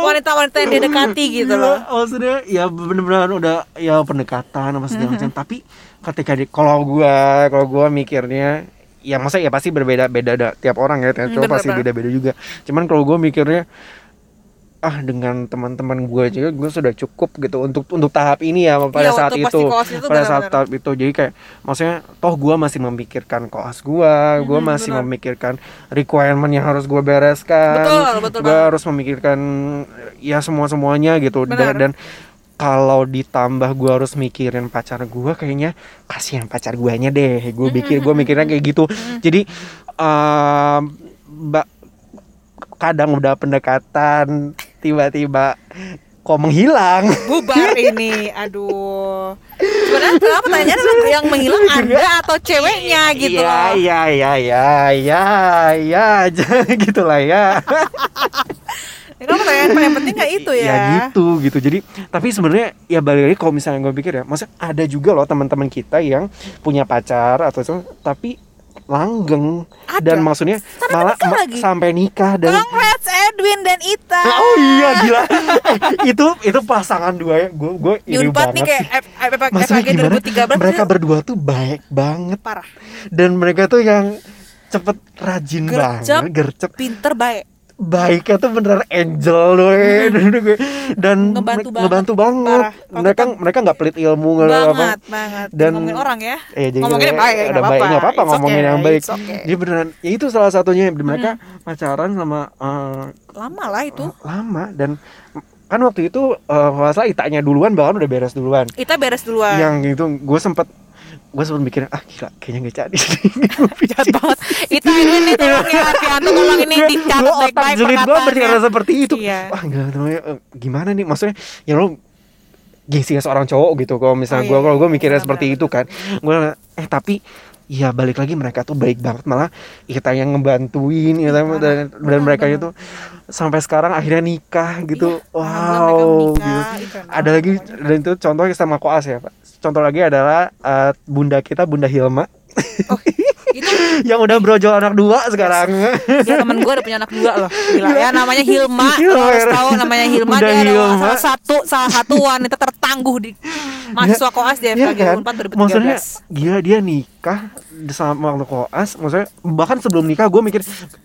[SPEAKER 3] wanita-wanita yang dia dekati gitu
[SPEAKER 4] Iya,
[SPEAKER 3] loh.
[SPEAKER 4] maksudnya ya bener-bener udah ya pendekatan apa segala macam tapi ketika di kalau gua kalau gua mikirnya ya masa ya pasti berbeda-beda tiap orang ya tiap
[SPEAKER 3] Hmm,
[SPEAKER 4] cowok pasti beda-beda juga cuman kalau gua mikirnya ah dengan teman-teman gue juga gue sudah cukup gitu untuk untuk tahap ini ya pada
[SPEAKER 3] Iya,
[SPEAKER 4] saat itu.
[SPEAKER 3] itu
[SPEAKER 4] pada saat
[SPEAKER 3] benar-benar.
[SPEAKER 4] tahap itu. Jadi kayak maksudnya toh gue masih memikirkan koas gue gue
[SPEAKER 3] Mhm,
[SPEAKER 4] masih
[SPEAKER 3] benar.
[SPEAKER 4] memikirkan requirement yang harus gue bereskan
[SPEAKER 3] Betul, betul
[SPEAKER 4] gue harus memikirkan ya semua semuanya gitu.
[SPEAKER 3] Benar.
[SPEAKER 4] dan, dan kalau ditambah gue harus mikirin pacar gue kayaknya kasihan pacar guanya deh. Gue pikir gue mikirnya kayak gitu. Jadi mbak kadang udah pendekatan tiba-tiba kok menghilang
[SPEAKER 3] bubar ini aduh sebenarnya kenapa tanya yang menghilang anda atau ceweknya gitu
[SPEAKER 4] Iya,
[SPEAKER 3] loh
[SPEAKER 4] iya, iya, iya, iya, iya, aja gitulah ya.
[SPEAKER 3] ya, kan pertanyaan paling penting nggak itu ya,
[SPEAKER 4] Ya gitu, gitu. Jadi, tapi sebenarnya ya balik lagi kalau misalnya gue pikir ya, maksudnya ada juga loh teman-teman kita yang punya pacar atau tapi langgeng
[SPEAKER 3] Ada.
[SPEAKER 4] dan maksudnya
[SPEAKER 3] Sampai
[SPEAKER 4] malah ma-
[SPEAKER 3] lagi.
[SPEAKER 4] sampai nikah dan
[SPEAKER 3] Edwin dan Ita
[SPEAKER 4] Oh iya gila. Eh, itu itu pasangan dua ya. Gue gue ini
[SPEAKER 3] Unpad nih
[SPEAKER 4] banget
[SPEAKER 3] kayak
[SPEAKER 4] sih.
[SPEAKER 3] F- F- F-
[SPEAKER 4] Maksudnya gimana?
[SPEAKER 3] 2013
[SPEAKER 4] Mereka berdua tuh baik banget
[SPEAKER 3] parah
[SPEAKER 4] dan mereka tuh yang cepet rajin
[SPEAKER 3] Gercep.
[SPEAKER 4] banget, gercep
[SPEAKER 3] pinter baik
[SPEAKER 4] baiknya tuh beneran angel loh. Eh. dan
[SPEAKER 3] Ngebantu banget.
[SPEAKER 4] ngebantu banget.
[SPEAKER 3] Parah.
[SPEAKER 4] Mereka mereka nggak pelit ilmu nggak apa
[SPEAKER 3] banget banget.
[SPEAKER 4] Dan-
[SPEAKER 3] ngomongin orang ya.
[SPEAKER 4] Eh jadi
[SPEAKER 3] Ngomonginnya baik,
[SPEAKER 4] ada baik nggak apa-apa. ngomongin
[SPEAKER 3] okay,
[SPEAKER 4] yang baik.
[SPEAKER 3] okay.
[SPEAKER 4] dia beneran ya itu salah satunya. Mereka pacaran sama eh,
[SPEAKER 3] lama lah itu.
[SPEAKER 4] lama. Dan kan waktu itu eh kalau nggak salah itanya duluan bahkan udah beres duluan.
[SPEAKER 3] Ita beres duluan.
[SPEAKER 4] Yang gitu gue sempet gue sempet mikir ah gila kayaknya gak jadi.
[SPEAKER 3] Jahat banget. Ita Edwin nih tolong ya Arfianto tolong ini dicatat baik-baik
[SPEAKER 4] julid gue berarti
[SPEAKER 3] perkataannya
[SPEAKER 4] karena seperti itu.
[SPEAKER 3] Iya.
[SPEAKER 4] wah gila eh, gimana nih? Maksudnya ya lo gengsinya seorang cowok gitu. Kalau misalnya
[SPEAKER 3] Oh,
[SPEAKER 4] gue
[SPEAKER 3] iya,
[SPEAKER 4] kalau gue
[SPEAKER 3] iya.
[SPEAKER 4] mikirnya
[SPEAKER 3] Benar,
[SPEAKER 4] seperti itu kan gue eh tapi ya balik lagi mereka tuh baik banget. Malah kita yang ngebantuin ya, dan, dan mereka itu sampai sekarang akhirnya nikah gitu.
[SPEAKER 3] Iya,
[SPEAKER 4] wow
[SPEAKER 3] menikah,
[SPEAKER 4] gitu. ada lagi dan itu contohnya sama koas ya pak. Contoh lagi adalah eh, bunda kita bunda Hilma
[SPEAKER 3] itu
[SPEAKER 4] yang udah brojol anak dua sekarang
[SPEAKER 3] dia temen gue udah punya anak dua loh gila ya namanya Hilma harus
[SPEAKER 4] ya.
[SPEAKER 3] tahu namanya Hilma
[SPEAKER 4] Udah
[SPEAKER 3] dia
[SPEAKER 4] Hilma.
[SPEAKER 3] salah satu salah satu wanita tertangguh di mahasiswa koas di FKG
[SPEAKER 4] kan?
[SPEAKER 3] 4 2013
[SPEAKER 4] Maksudnya gila dia nikah sama waktu koas, maksudnya bahkan sebelum nikah gue mikir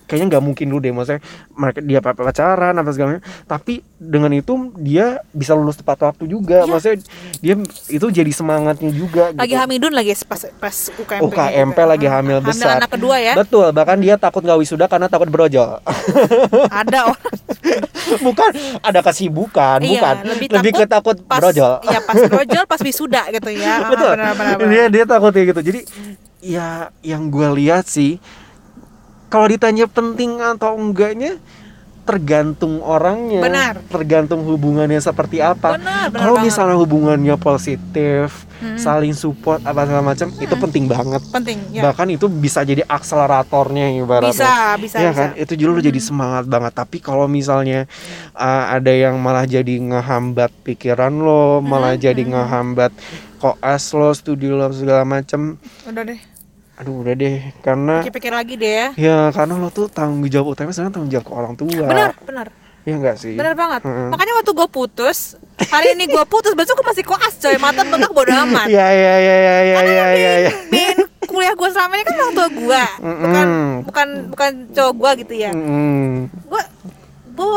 [SPEAKER 4] kayaknya nggak mungkin dulu deh, maksudnya mereka dia pa- pacaran apa segala macam. Tapi dengan itu dia bisa lulus tepat waktu juga,
[SPEAKER 3] Iya.
[SPEAKER 4] maksudnya dia itu jadi semangatnya juga.
[SPEAKER 3] lagi
[SPEAKER 4] gitu.
[SPEAKER 3] hamidun lagi pas pas UKMP
[SPEAKER 4] UKMP lagi hamil besar.
[SPEAKER 3] anak kedua ya
[SPEAKER 4] Betul, bahkan dia takut nggak wisuda karena takut brojol.
[SPEAKER 3] ada orang
[SPEAKER 4] bukan ada kesibukan,
[SPEAKER 3] Iya,
[SPEAKER 4] bukan.
[SPEAKER 3] lebih
[SPEAKER 4] Lebih ke takut
[SPEAKER 3] pas
[SPEAKER 4] brojol.
[SPEAKER 3] ya pas brojol pas wisuda gitu ya Ah,
[SPEAKER 4] betul
[SPEAKER 3] benar, benar, benar.
[SPEAKER 4] dia dia takut kayak gitu jadi ya yang gue lihat sih kalau ditanya penting atau enggaknya tergantung orangnya
[SPEAKER 3] Benar.
[SPEAKER 4] tergantung hubungannya seperti apa. Kalau misalnya hubungannya positif
[SPEAKER 3] Hmm.
[SPEAKER 4] saling support apa segala macam itu penting banget.
[SPEAKER 3] Penting ya.
[SPEAKER 4] Bahkan itu bisa jadi akseleratornya ibaratnya.
[SPEAKER 3] Bisa bisa
[SPEAKER 4] ya
[SPEAKER 3] bisa.
[SPEAKER 4] kan? Itu justru jadi semangat banget. Tapi kalau misalnya uh, ada yang malah jadi ngehambat pikiran lo malah jadi ngehambat koas lo studi lo segala macem
[SPEAKER 3] udah deh
[SPEAKER 4] aduh udah deh karena
[SPEAKER 3] pikir-pikir lagi deh ya
[SPEAKER 4] ya karena lo tuh tanggung jawab utama sebenarnya tanggung jawab ke orang tua
[SPEAKER 3] benar benar
[SPEAKER 4] Iya enggak sih?
[SPEAKER 3] benar banget.
[SPEAKER 4] Hmm.
[SPEAKER 3] Makanya waktu gue putus, hari ini gue putus, besok gue masih koas coy, mata bentuk bodo amat.
[SPEAKER 4] Iya iya iya iya iya iya iya. Ya,
[SPEAKER 3] ya. kuliah gue selama ini kan orang tua gue, bukan bukan bukan cowok gue gitu ya.
[SPEAKER 4] Mm-hmm.
[SPEAKER 3] Gue gue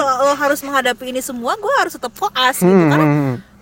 [SPEAKER 3] harus menghadapi ini semua, gue harus tetap koas gitu mm-hmm.
[SPEAKER 4] karena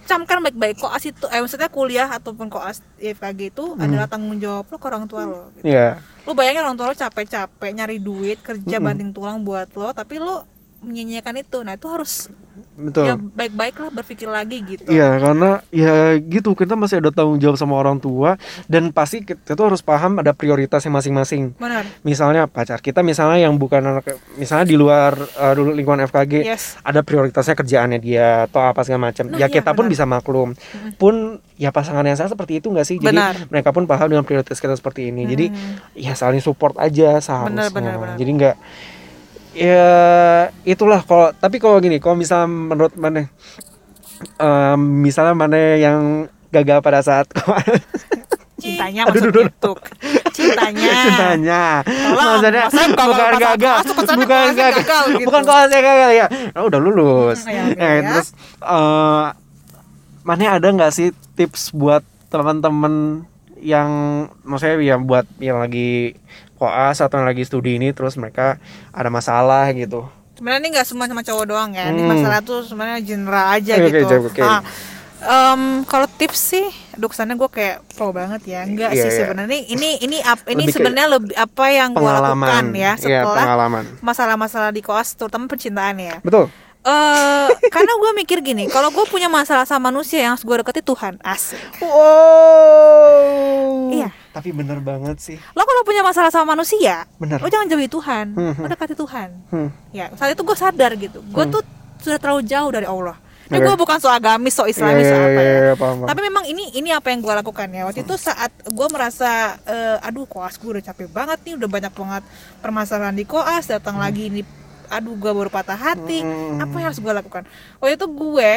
[SPEAKER 3] camkan baik-baik. Koas itu eh maksudnya kuliah ataupun koas di FKG itu adalah tanggung jawab lo ke orang tua lo gitu.
[SPEAKER 4] ya
[SPEAKER 3] lo bayangin orang tua lo capek-capek nyari duit kerja banting tulang buat lo tapi lo menyanyiakan itu nah itu harus
[SPEAKER 4] betul
[SPEAKER 3] ya baik-baik lah berpikir lagi gitu
[SPEAKER 4] Iya karena ya gitu kita masih ada tanggung jawab sama orang tua dan pasti kita tuh harus paham ada prioritasnya masing-masing.
[SPEAKER 3] benar
[SPEAKER 4] Misalnya pacar kita misalnya yang bukan anak misalnya di luar uh, dulu lingkungan FKG
[SPEAKER 3] yes
[SPEAKER 4] ada prioritasnya kerjaannya dia atau apa segala macam.
[SPEAKER 3] Nah,
[SPEAKER 4] ya
[SPEAKER 3] iya,
[SPEAKER 4] kita pun
[SPEAKER 3] benar.
[SPEAKER 4] bisa maklum. Pun ya pasangan yang saya seperti itu nggak sih? Jadi
[SPEAKER 3] Benar.
[SPEAKER 4] mereka pun paham dengan prioritas kita seperti ini. Jadi
[SPEAKER 3] Hmm.
[SPEAKER 4] ya saling support aja seharusnya.
[SPEAKER 3] benar, benar.
[SPEAKER 4] Jadi nggak ya itulah kalau tapi kalau gini kalau misalnya menurut mana em, misalnya mana yang gagal pada saat
[SPEAKER 3] cintanya
[SPEAKER 4] Aduh, aduh.
[SPEAKER 3] YouTube. Cintanya.
[SPEAKER 4] Cintanya.
[SPEAKER 3] Tolong,
[SPEAKER 4] maksudnya
[SPEAKER 3] kalau
[SPEAKER 4] bukan
[SPEAKER 3] pas
[SPEAKER 4] gagal. bukan gagal.
[SPEAKER 3] gagal gitu.
[SPEAKER 4] bukan kelasnya gagal ya. Oh, udah lulus.
[SPEAKER 3] Ya, oke,
[SPEAKER 4] Eh,
[SPEAKER 3] ya.
[SPEAKER 4] terus eh mana ada nggak sih tips buat teman-teman yang maksudnya ya buat yang lagi koas atau yang lagi studi ini terus mereka ada masalah gitu.
[SPEAKER 3] Sebenarnya ini nggak semua sama cowok doang ya. Ini
[SPEAKER 4] Hmm.
[SPEAKER 3] masalah tuh sebenarnya general aja
[SPEAKER 4] Oke,
[SPEAKER 3] gitu.
[SPEAKER 4] oke, oke.
[SPEAKER 3] Ah, em, kalau tips sih aduh kesannya gue kayak pro banget ya. Enggak
[SPEAKER 4] Iya,
[SPEAKER 3] sih
[SPEAKER 4] iya.
[SPEAKER 3] sebenarnya. Ini ini ap- ini sebenarnya lebih apa yang gue lakukan ya
[SPEAKER 4] Iya,
[SPEAKER 3] setelah
[SPEAKER 4] pengalaman.
[SPEAKER 3] masalah-masalah di koas terutama percintaan ya.
[SPEAKER 4] Betul.
[SPEAKER 3] Eh karena gue mikir gini kalau gue punya masalah sama manusia yang harus gue deketi Tuhan asik.
[SPEAKER 4] Wow.
[SPEAKER 3] Iya.
[SPEAKER 4] Tapi bener banget sih
[SPEAKER 3] lo kalau punya masalah sama manusia
[SPEAKER 4] bener
[SPEAKER 3] lo jangan jauhi Tuhan
[SPEAKER 4] Hmm,
[SPEAKER 3] lo dekati Tuhan
[SPEAKER 4] Hmm.
[SPEAKER 3] ya saat itu gue sadar gitu gue tuh sudah terlalu jauh dari Allah Ini gue bukan so agamis, so islamis, so
[SPEAKER 4] Iya,
[SPEAKER 3] apa
[SPEAKER 4] iya,
[SPEAKER 3] ya.
[SPEAKER 4] iya, paham, paham.
[SPEAKER 3] Tapi memang ini ini apa yang gue lakukan ya. Waktu itu saat gue merasa, eh, aduh koas gue udah capek banget nih, udah banyak banget permasalahan di koas, datang lagi ini, aduh gue baru patah hati.
[SPEAKER 4] Hmm.
[SPEAKER 3] Apa yang harus gue lakukan? Waktu itu gue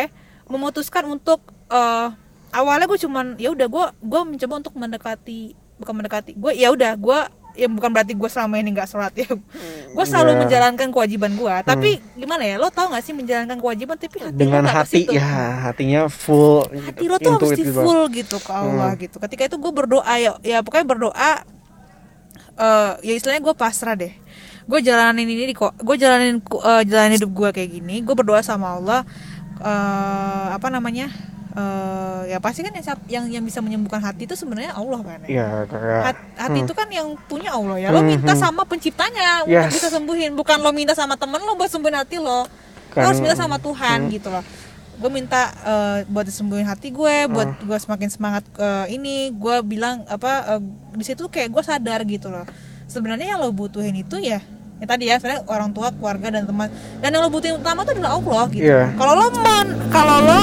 [SPEAKER 3] memutuskan untuk eh, awalnya gue cuman ya udah gue gue mencoba untuk mendekati bukan mendekati. Gue ya udah gue ya bukan berarti gue selama ini nggak sholat ya. Gue selalu
[SPEAKER 4] Iya.
[SPEAKER 3] menjalankan kewajiban gue tapi gimana ya lo tau gak sih menjalankan kewajiban tapi hati
[SPEAKER 4] dengan hati ya hatinya full
[SPEAKER 3] hati lo tuh harus di
[SPEAKER 4] gitu.
[SPEAKER 3] full gitu ke Allah gitu. Ketika itu gue berdoa ya ya pokoknya berdoa eh ya istilahnya gue pasrah deh. Gue jalanin ini di kok gue jalanin eh, jalanin hidup gue kayak gini gue berdoa sama Allah eh apa namanya eh ya pasti kan yang yang yang bisa menyembuhkan hati itu sebenarnya Allah kan ya.
[SPEAKER 4] Ya kayak
[SPEAKER 3] Hat- hati itu kan yang punya Allah ya. Lo minta sama penciptanya untuk
[SPEAKER 4] Yes.
[SPEAKER 3] bisa sembuhin. Bukan lo minta sama temen lo buat sembuhin hati lo. Lo
[SPEAKER 4] Kan-
[SPEAKER 3] harus minta sama Tuhan gitu loh. Gue minta eh, buat disembuhin hati gue buat gue semakin semangat eh, ini. Gue bilang apa eh, di situ kayak gue sadar gitu loh. Sebenarnya yang lo butuhin itu ya ya tadi ya sebenarnya orang tua keluarga dan teman. Dan yang lo butuhin utama itu adalah Allah gitu.
[SPEAKER 4] Iya.
[SPEAKER 3] kalau lo men kalau lo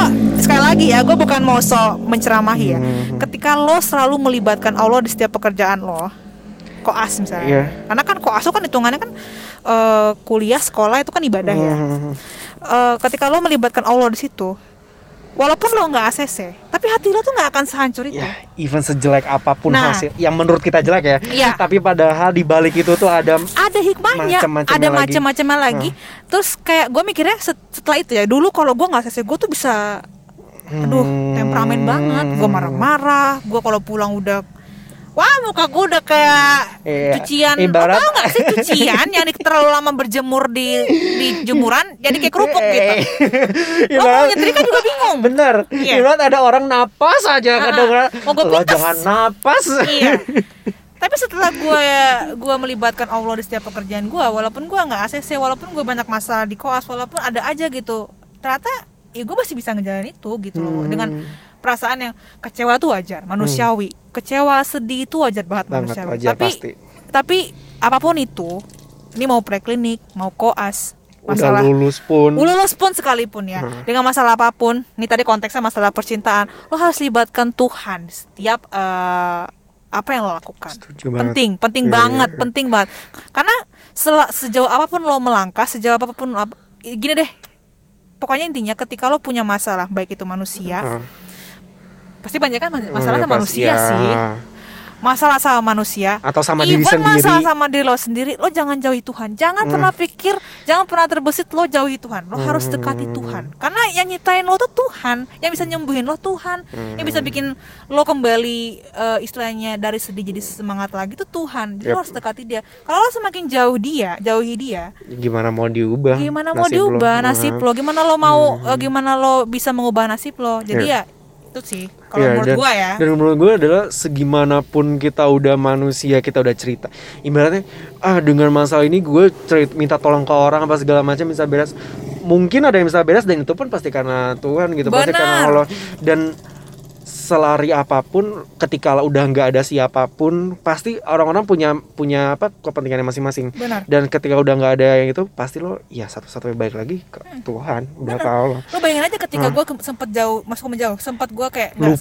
[SPEAKER 3] sekali lagi ya gue bukan mau so menceramahi ya
[SPEAKER 4] Hmm.
[SPEAKER 3] ketika lo selalu melibatkan Allah di setiap pekerjaan lo koas misalnya
[SPEAKER 4] Iya.
[SPEAKER 3] karena kan koas kan hitungannya kan eh, kuliah sekolah itu kan ibadah ya. Eh, ketika lo melibatkan Allah di situ walaupun lo nggak ACC tapi hati lo tuh nggak akan sehancur itu
[SPEAKER 4] ya even sejelek apa pun
[SPEAKER 3] Nah.
[SPEAKER 4] hasil yang menurut kita jelek ya
[SPEAKER 3] Iya.
[SPEAKER 4] tapi padahal di balik itu tuh ada
[SPEAKER 3] ada hikmahnya
[SPEAKER 4] Macam-macamnya
[SPEAKER 3] ada
[SPEAKER 4] lagi.
[SPEAKER 3] macam-macamnya lagi terus kayak gue mikirnya set- setelah itu ya dulu kalau gue nggak ACC gue tuh bisa aduh
[SPEAKER 4] Hmm.
[SPEAKER 3] temperamen banget. Gue marah-marah. Gue kalau pulang udah wah muka gue udah kayak
[SPEAKER 4] Iya.
[SPEAKER 3] cucian.
[SPEAKER 4] Ibarat-
[SPEAKER 3] tau gak sih cucian yang terlalu lama berjemur di di jemuran jadi kayak kerupuk gitu? Lo mau
[SPEAKER 4] Ibarat-
[SPEAKER 3] nyetrika juga bingung.
[SPEAKER 4] Bener.
[SPEAKER 3] Iya.
[SPEAKER 4] ibarat ada orang napas aja
[SPEAKER 3] Ah,
[SPEAKER 4] kadang
[SPEAKER 3] mau pites.
[SPEAKER 4] jangan napas.
[SPEAKER 3] Iya. Tapi setelah gue gue melibatkan Allah di setiap pekerjaan gue walaupun gue nggak ACC walaupun gue banyak masalah di koas walaupun ada aja gitu ternyata ya gue masih bisa ngejalanin itu gitu loh
[SPEAKER 4] Hmm.
[SPEAKER 3] dengan perasaan yang kecewa tuh wajar manusiawi kecewa sedih itu wajar banget,
[SPEAKER 4] Banget,
[SPEAKER 3] manusiawi
[SPEAKER 4] wajar,
[SPEAKER 3] tapi
[SPEAKER 4] pasti.
[SPEAKER 3] tapi apa pun itu ini mau preklinik mau koas
[SPEAKER 4] udah
[SPEAKER 3] masalah
[SPEAKER 4] lulus pun
[SPEAKER 3] lulus pun sekalipun ya
[SPEAKER 4] Hmm.
[SPEAKER 3] dengan masalah apa pun ini tadi konteksnya masalah percintaan lo harus libatkan Tuhan setiap eh, apa yang lo lakukan
[SPEAKER 4] Setuju banget.
[SPEAKER 3] penting penting
[SPEAKER 4] Iya,
[SPEAKER 3] banget
[SPEAKER 4] iya.
[SPEAKER 3] penting banget karena sejauh apa pun lo melangkah sejauh apa pun ap- gini deh pokoknya intinya ketika lo punya masalah baik itu manusia
[SPEAKER 4] Ah.
[SPEAKER 3] pasti banyak kan mas- masalah
[SPEAKER 4] Ya,
[SPEAKER 3] sama manusia
[SPEAKER 4] ya.
[SPEAKER 3] sih masalah sama manusia
[SPEAKER 4] atau sama diri sendiri
[SPEAKER 3] masalah sama diri lo sendiri, lo jangan jauhi Tuhan. Jangan pernah pikir, jangan pernah terbesit lo jauhi Tuhan. Lo harus dekati Tuhan. Karena yang nyiptain lo tuh Tuhan, yang bisa nyembuhin lo Tuhan, yang bisa bikin lo kembali eh, istilahnya dari sedih jadi semangat lagi tuh Tuhan. Jadi lo
[SPEAKER 4] Yep.
[SPEAKER 3] harus dekati dia. Kalau lo semakin jauh dia, jauhi dia,
[SPEAKER 4] gimana mau diubah
[SPEAKER 3] gimana mau
[SPEAKER 4] lo?
[SPEAKER 3] diubah nasib
[SPEAKER 4] Ah.
[SPEAKER 3] lo? Gimana lo mau eh, gimana lo bisa mengubah nasib lo? Jadi ya itu sih kalau
[SPEAKER 4] Iya,
[SPEAKER 3] menurut
[SPEAKER 4] dan,
[SPEAKER 3] gua ya.
[SPEAKER 4] dan menurut gue adalah segimanapun kita udah manusia kita udah cerita ibaratnya ah dengan masalah ini gue cerit minta tolong ke orang apa segala macam bisa beres mungkin ada yang bisa beres dan itu pun pasti karena Tuhan gitu pasti karena. Allah dan selari apa pun ketika udah nggak ada siapa pun pasti orang-orang punya punya apa kepentingannya masing-masing.
[SPEAKER 3] Benar.
[SPEAKER 4] dan ketika udah nggak ada yang itu pasti lo ya satu-satunya baik lagi ke Tuhan udah
[SPEAKER 3] Bener.
[SPEAKER 4] Allah
[SPEAKER 3] lo. Bayangin aja ketika gue sempet jauh masuk menjauh sempat gue kayak nggak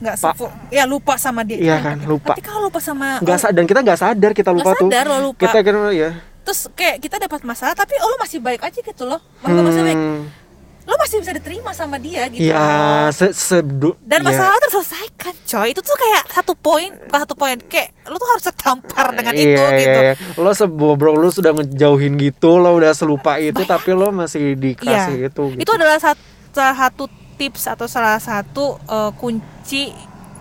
[SPEAKER 3] ya lupa sama dia.
[SPEAKER 4] Iya kan, lupa.
[SPEAKER 3] ketika lupa sama
[SPEAKER 4] nggak sa- dan kita nggak sadar kita lupa tuh.
[SPEAKER 3] sadar lo lupa.
[SPEAKER 4] Kita kan ya
[SPEAKER 3] terus kayak kita dapat masalah tapi oh lo masih baik aja gitu loh. Maksud- maksudnya baik.
[SPEAKER 4] Hmm,
[SPEAKER 3] lo masih bisa diterima sama dia gitu
[SPEAKER 4] ya se, se
[SPEAKER 3] dan
[SPEAKER 4] ya.
[SPEAKER 3] masalah lo terselesaikan coy itu tuh kayak satu poin bukan satu poin kayak lo tuh harus tertampar dengan
[SPEAKER 4] Iya,
[SPEAKER 3] itu
[SPEAKER 4] iya,
[SPEAKER 3] gitu
[SPEAKER 4] iya. lo sebobrok lo sudah ngejauhin gitu lo udah selupa itu tapi lo masih dikasih
[SPEAKER 3] Iya.
[SPEAKER 4] itu gitu.
[SPEAKER 3] itu adalah salah satu tips atau salah satu eh, kunci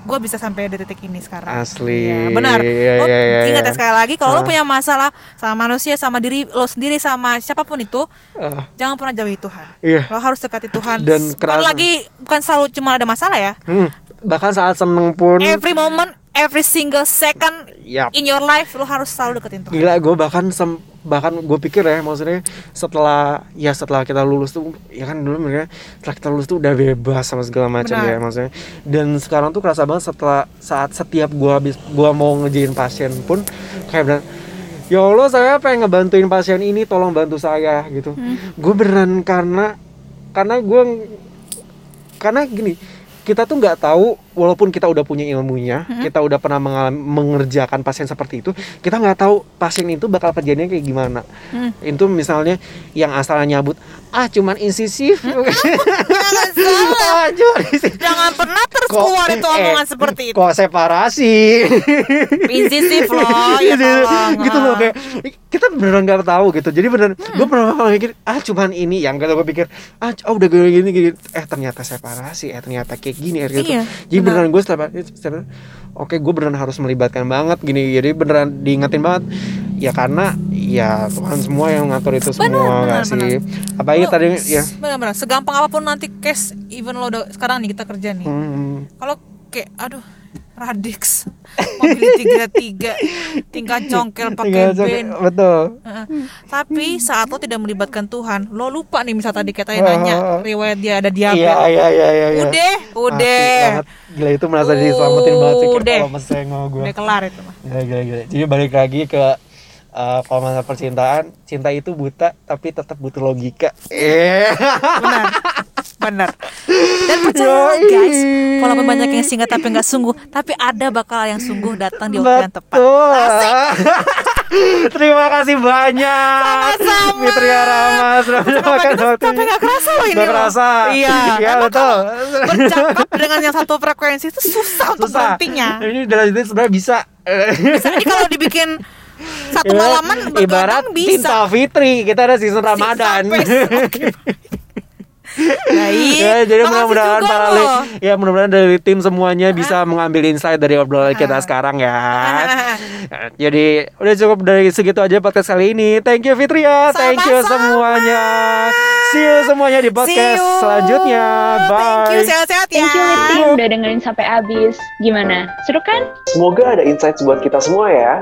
[SPEAKER 3] gue bisa sampai di titik ini sekarang.
[SPEAKER 4] Asli.
[SPEAKER 3] Iya, benar.
[SPEAKER 4] Iya,
[SPEAKER 3] lo
[SPEAKER 4] iya, iya,
[SPEAKER 3] ingat ya
[SPEAKER 4] iya.
[SPEAKER 3] sekali lagi kalau lo
[SPEAKER 4] Ah.
[SPEAKER 3] punya masalah sama manusia, sama diri lo sendiri, sama siapa pun itu,
[SPEAKER 4] Ah,
[SPEAKER 3] jangan pernah jauhi Tuhan.
[SPEAKER 4] iya
[SPEAKER 3] Lo harus dekati Tuhan.
[SPEAKER 4] Dan
[SPEAKER 3] bukan lagi bukan selalu cuma ada masalah ya.
[SPEAKER 4] Hmm, bahkan saat seneng pun
[SPEAKER 3] Every moment, every single second
[SPEAKER 4] Yap.
[SPEAKER 3] in your life lo harus selalu deketin Tuhan.
[SPEAKER 4] gila gue bahkan sem- bahkan gue pikir ya maksudnya setelah ya setelah kita lulus tuh ya kan dulu mereka setelah kita lulus tuh udah bebas sama segala macam
[SPEAKER 3] Benar.
[SPEAKER 4] ya maksudnya dan sekarang tuh kerasa banget setelah saat setiap gue habis gue mau ngejain pasien pun kayak bener ya Allah saya pengen ngebantuin pasien ini tolong bantu saya gitu
[SPEAKER 3] Hmm.
[SPEAKER 4] gue beneran karena karena gue karena gini kita tuh nggak tahu walaupun kita udah punya ilmunya
[SPEAKER 3] Hmm.
[SPEAKER 4] kita udah pernah mengalami, mengerjakan pasien seperti itu kita nggak tahu pasien itu bakal kejadiannya kayak gimana
[SPEAKER 3] Hmm.
[SPEAKER 4] itu misalnya yang asalnya nyabut ah cuman insisif
[SPEAKER 3] Hmm. Jangan salah.
[SPEAKER 4] ah cuman insisif
[SPEAKER 3] Jangan pernah keluar itu
[SPEAKER 4] eh,
[SPEAKER 3] omongan seperti itu.
[SPEAKER 4] kok separasi
[SPEAKER 3] Insisif loh, ya
[SPEAKER 4] gitu,
[SPEAKER 3] tolong.
[SPEAKER 4] gitu loh kayak kita beneran nggak tahu gitu jadi beneran
[SPEAKER 3] Hmm.
[SPEAKER 4] gue pernah bakal mikir ah cuman ini yang gak gue pikir ah oh, udah gini gini gini eh ternyata separasi eh ternyata kayak gini eh, gitu
[SPEAKER 3] Iya,
[SPEAKER 4] jadi
[SPEAKER 3] benar.
[SPEAKER 4] beneran gue setelah, setelah oke gue beneran harus melibatkan banget gini jadi beneran diingetin banget. Ya karena ya Tuhan semua yang ngatur itu semua
[SPEAKER 3] Benar,
[SPEAKER 4] nggak
[SPEAKER 3] benar,
[SPEAKER 4] sih apalagi
[SPEAKER 3] Lo-
[SPEAKER 4] tadi ya.
[SPEAKER 3] Benar-benar, segampang apa pun nanti case even lo udah sekarang nih kita kerja nih.
[SPEAKER 4] hmm,
[SPEAKER 3] Kalau kayak aduh Radix mobil tiga tiga tingkat congkel pakai ben
[SPEAKER 4] betul
[SPEAKER 3] Heeh. Tapi saat lo tidak melibatkan Tuhan, lo lupa nih misal tadi
[SPEAKER 4] Ah,
[SPEAKER 3] nanya
[SPEAKER 4] ah.
[SPEAKER 3] riwayat dia ada
[SPEAKER 4] iya
[SPEAKER 3] diabetes.
[SPEAKER 4] iya iya iya iya.
[SPEAKER 3] Udah, udah,
[SPEAKER 4] gila itu merasa diselamatin banget sih
[SPEAKER 3] Udah.
[SPEAKER 4] kalau mesengol gue
[SPEAKER 3] udah kelar itu mah.
[SPEAKER 4] Gila, gila, gila. Jadi balik lagi ke uh, kalau masalah percintaan, cinta itu buta tapi tetap butuh logika. Eh.
[SPEAKER 3] Benar, benar. Dan percayalah guys, walaupun banyak yang singkat tapi nggak sungguh, tapi ada bakal yang sungguh datang di waktu yang tepat.
[SPEAKER 4] Terima kasih banyak.
[SPEAKER 3] Sama-sama.
[SPEAKER 4] Fitria menyempatkan
[SPEAKER 3] Sampai
[SPEAKER 4] waktunya.
[SPEAKER 3] nggak kerasa loh ini. Loh.
[SPEAKER 4] kerasa.
[SPEAKER 3] Iya.
[SPEAKER 4] Iya betul.
[SPEAKER 3] Bercakap dengan yang satu frekuensi itu susah untuk berhentinya.
[SPEAKER 4] Ini dalam itu sebenarnya bisa.
[SPEAKER 3] Jadi kalau dibikin satu
[SPEAKER 4] Ibarat-
[SPEAKER 3] malaman
[SPEAKER 4] Iya. ibarat
[SPEAKER 3] bisa.
[SPEAKER 4] Tinta Fitri kita ada season Ramadan.
[SPEAKER 3] Baik.
[SPEAKER 4] ya, jadi mudah-mudahan para li- ya mudah-mudahan dari tim semuanya bisa mengambil insight dari obrolan kita sekarang ya. jadi udah cukup dari segitu aja podcast kali ini. Thank you Fitria, thank you semuanya. See you semuanya di podcast
[SPEAKER 3] you.
[SPEAKER 4] selanjutnya. Bye.
[SPEAKER 3] Thank you, sehat-sehat ya.
[SPEAKER 1] Thank you Liti udah dengerin sampai habis. Gimana? Seru kan?
[SPEAKER 2] Semoga ada insights buat kita semua ya.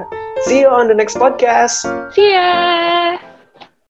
[SPEAKER 2] See you on the next podcast.
[SPEAKER 1] See ya!